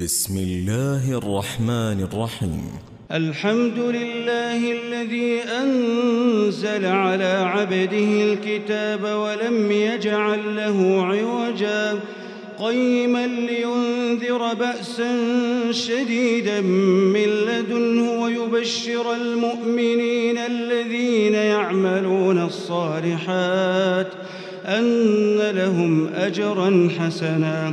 بسم الله الرحمن الرحيم الحمد لله الذي أنزل على عبده الكتاب ولم يجعل له عوجا قيما لينذر بأسا شديدا من لدنه ويبشر المؤمنين الذين يعملون الصالحات أن لهم أجرا حسنا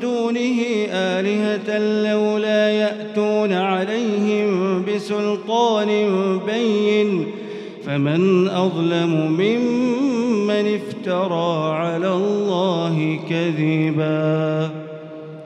دونه آلهة لولا يأتون عليهم بسلطان بين فمن أظلم ممن افترى على الله كذباً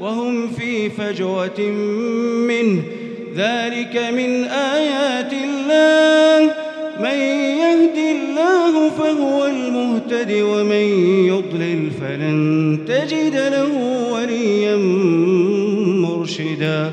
وهم في فجوة منه. ذلك من آيات الله. من يهد الله فهو المهتد ومن يضلل فلن تجد له وليا مرشدا.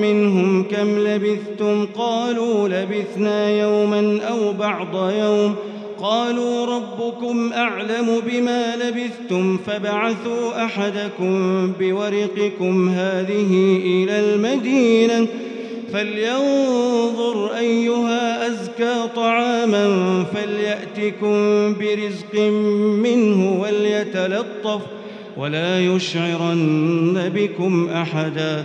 منهم كم لبثتم قالوا لبثنا يوما أو بعض يوم قالوا ربكم أعلم بما لبثتم فبعثوا أحدكم بورقكم هذه إلى المدينة فلينظر أيها أزكى طعاما فليأتكم برزق منه وليتلطف ولا يشعرن بكم أحدا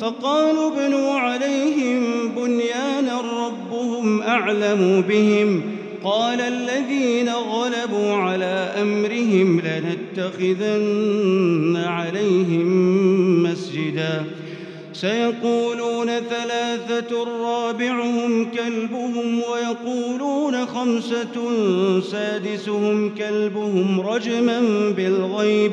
فقالوا ابنوا عليهم بنيانا ربهم أعلم بهم. قال الذين غلبوا على أمرهم لنتخذن عليهم مسجداً. سيقولون ثلاثة رابعهم كلبهم ويقولون خمسة سادسهم كلبهم رجما بالغيب.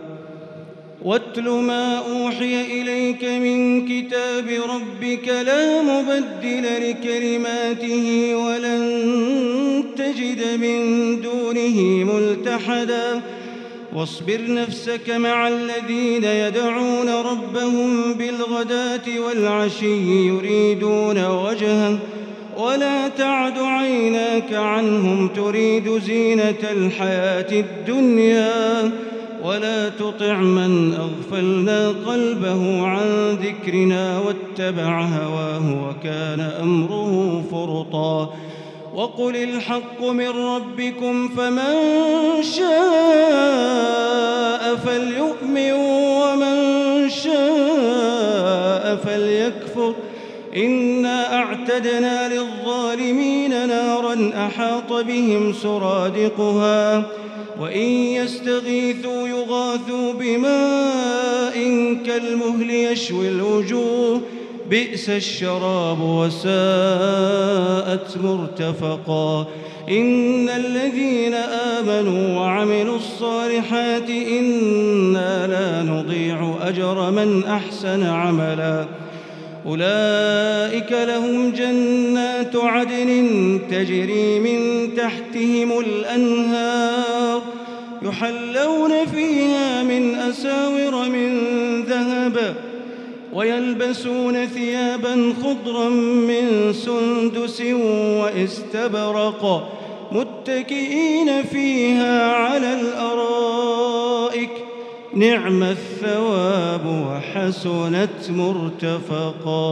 واتل ما أوحي إليك من كتاب ربك لا مبدل لكلماته ولن تجد من دونه ملتحدا. واصبر نفسك مع الذين يدعون ربهم بالغداة والعشي يريدون وجهه. ولا تعد عيناك عنهم تريد زينة الحياة الدنيا. ولا تطع من أغفلنا قلبه عن ذكرنا واتبع هواه وكان أمره فرطا. وقل الحق من ربكم فمن شاء فليؤمن ومن شاء فليكفر. إنا أعتدنا للظالمين نارا أحاط بهم سرادقها. وإن يستغيثوا يغاثوا بماء كالمهل يشوي الوجوه. بئس الشراب وساءت مرتفقا. إن الذين آمنوا وعملوا الصالحات إنا لا نضيع أجر من أحسن عملا. أولئك لهم جنات عدن تجري من تحتهم الأنهار. يحلون فيها من أساور من ذهب ويلبسون ثيابا خضرا من سندس واستبرق متكئين فيها على الأرائك نعم الثواب وحسنت مرتفقا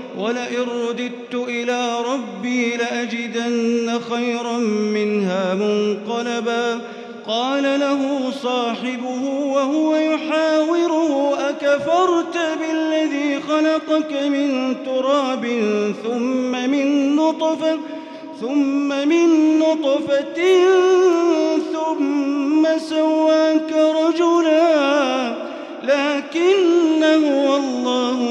ولئن رددت إلى ربي لأجدن خيرا منها منقلبا. قال له صاحبه وهو يحاوره أكفرت بالذي خلقك من تراب ثم من نطفة ثم من نطفة ثم سواك رجلا لكن هو الله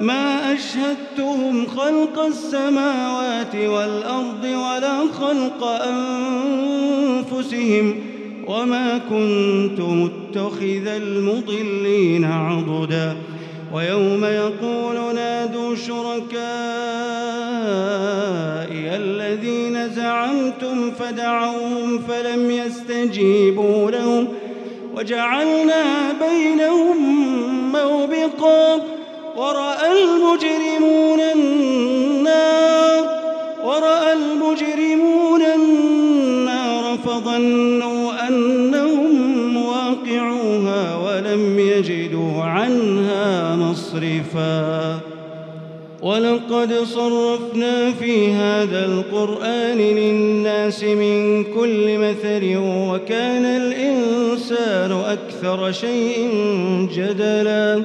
ما أشهدتهم خلق السماوات والأرض ولا خلق أنفسهم وما كنت متخذ المضلين عضدا. ويوم يقول نادوا شركائي الذين زعمتم فدعوهم فلم يستجيبوا لهم. وجعلنا بينهم موبقا. ورأى المجرمون النار ورأى المجرمون النار فظنوا أنهم واقعوها ولم يجدوا عنها مصرفا. ولقد صرفنا في هذا القرآن للناس من كل مثل وكان الإنسان أكثر شيء جدلا.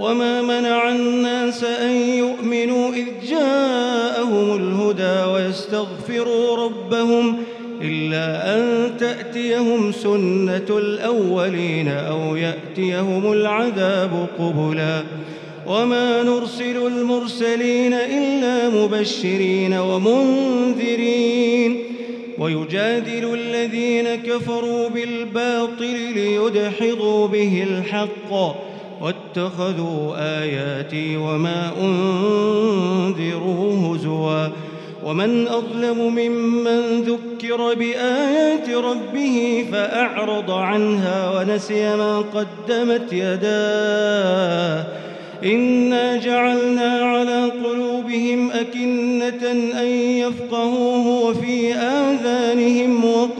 وما منع الناس أن يؤمنوا إذ جاءهم الهدى ويستغفروا ربهم إلا أن تأتيهم سنة الأولين أو يأتيهم العذاب قبلا وما نرسل المرسلين إلا مبشرين ومنذرين ويجادل الذين كفروا بالباطل ليدحضوا به الحق واتخذوا آياتي وما أنذروا هزوا ومن أظلم ممن ذكر بآيات ربه فأعرض عنها ونسي ما قدمت يداه إنا جعلنا على قلوبهم أكنة أن يفقهوه وفي آذانهم وقرا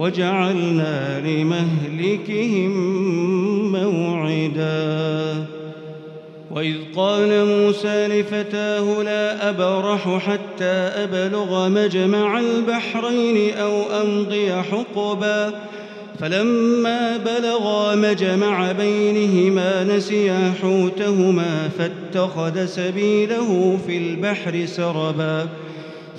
وجعلنا لمهلكهم موعدا. وإذ قال موسى لفتاه لا أبرح حتى أبلغ مجمع البحرين أو أمضي حقباً. فلما بلغا مجمع بينهما نسيا حوتهما فاتخذ سبيله في البحر سربا.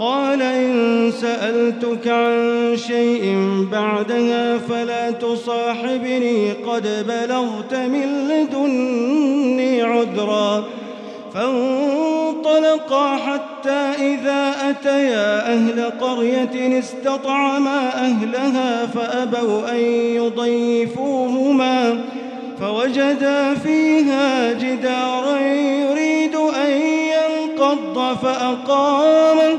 قال إن سألتك عن شيء بعدها فلا تصاحبني قد بلغت من لدني عذرا. فانطلقا حتى إذا أتيا أهل قرية استطعما أهلها فأبوا أن يضيفوهما. فوجدا فيها جدارا يريد أن ينقض فأقامه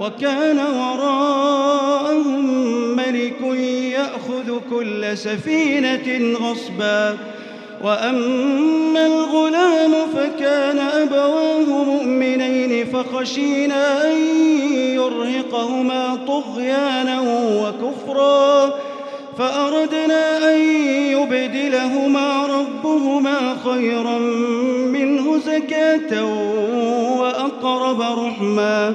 وكان وراءهم ملك يأخذ كل سفينة غصباً. وأما الغلام فكان أبواه مؤمنين فخشينا أن يرهقهما طغيانا وكفرا. فأردنا أن يبدلهما ربهما خيرا منه زكاة وأقرب رحما.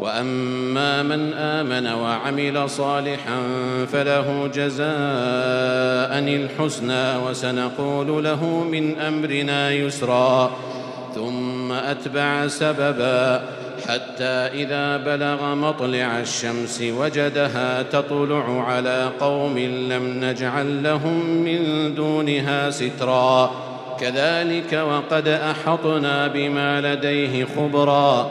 وأما من آمن وعمل صالحا فله جزاء الحسنى وسنقول له من أمرنا يسرا ثم أتبع سببا حتى إذا بلغ مطلع الشمس وجدها تطلع على قوم لم نجعل لهم من دونها سترا كذلك وقد أحطنا بما لديه خبرا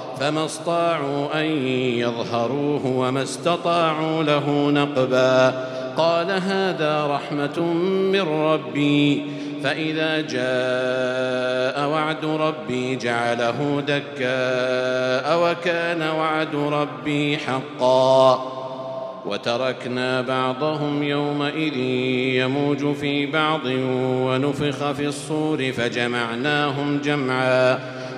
فما استطاعوا أن يظهروه وما استطاعوا له نقبا. قال هذا رحمة من ربي. فإذا جاء وعد ربي جعله دكاء وكان وعد ربي حقا. وتركنا بعضهم يومئذ يموج في بعض ونفخ في الصور فجمعناهم جمعا.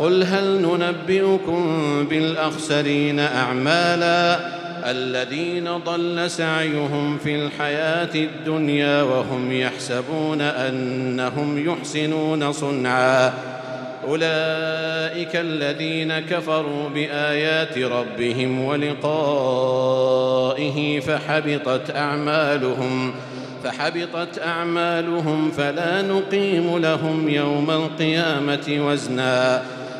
قل هل ننبئكم بالأخسرين أعمالا الذين ضل سعيهم في الحياة الدنيا وهم يحسبون أنهم يحسنون صنعا أولئك الذين كفروا بآيات ربهم ولقائه فحبطت أعمالهم فحبطت أعمالهم فلا نقيم لهم يوم القيامة وزناً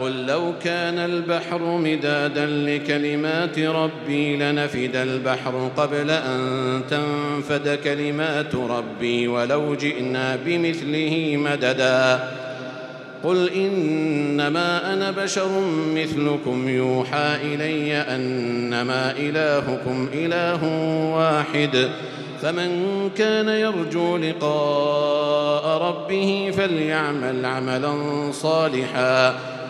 قل لو كان البحر مدادا لكلمات ربي لنفد البحر قبل أن تنفد كلمات ربي ولو جئنا بمثله مددا. قل إنما أنا بشر مثلكم يوحى إلي أنما إلهكم إله واحد. فمن كان يرجو لقاء ربه فليعمل عملا صالحا.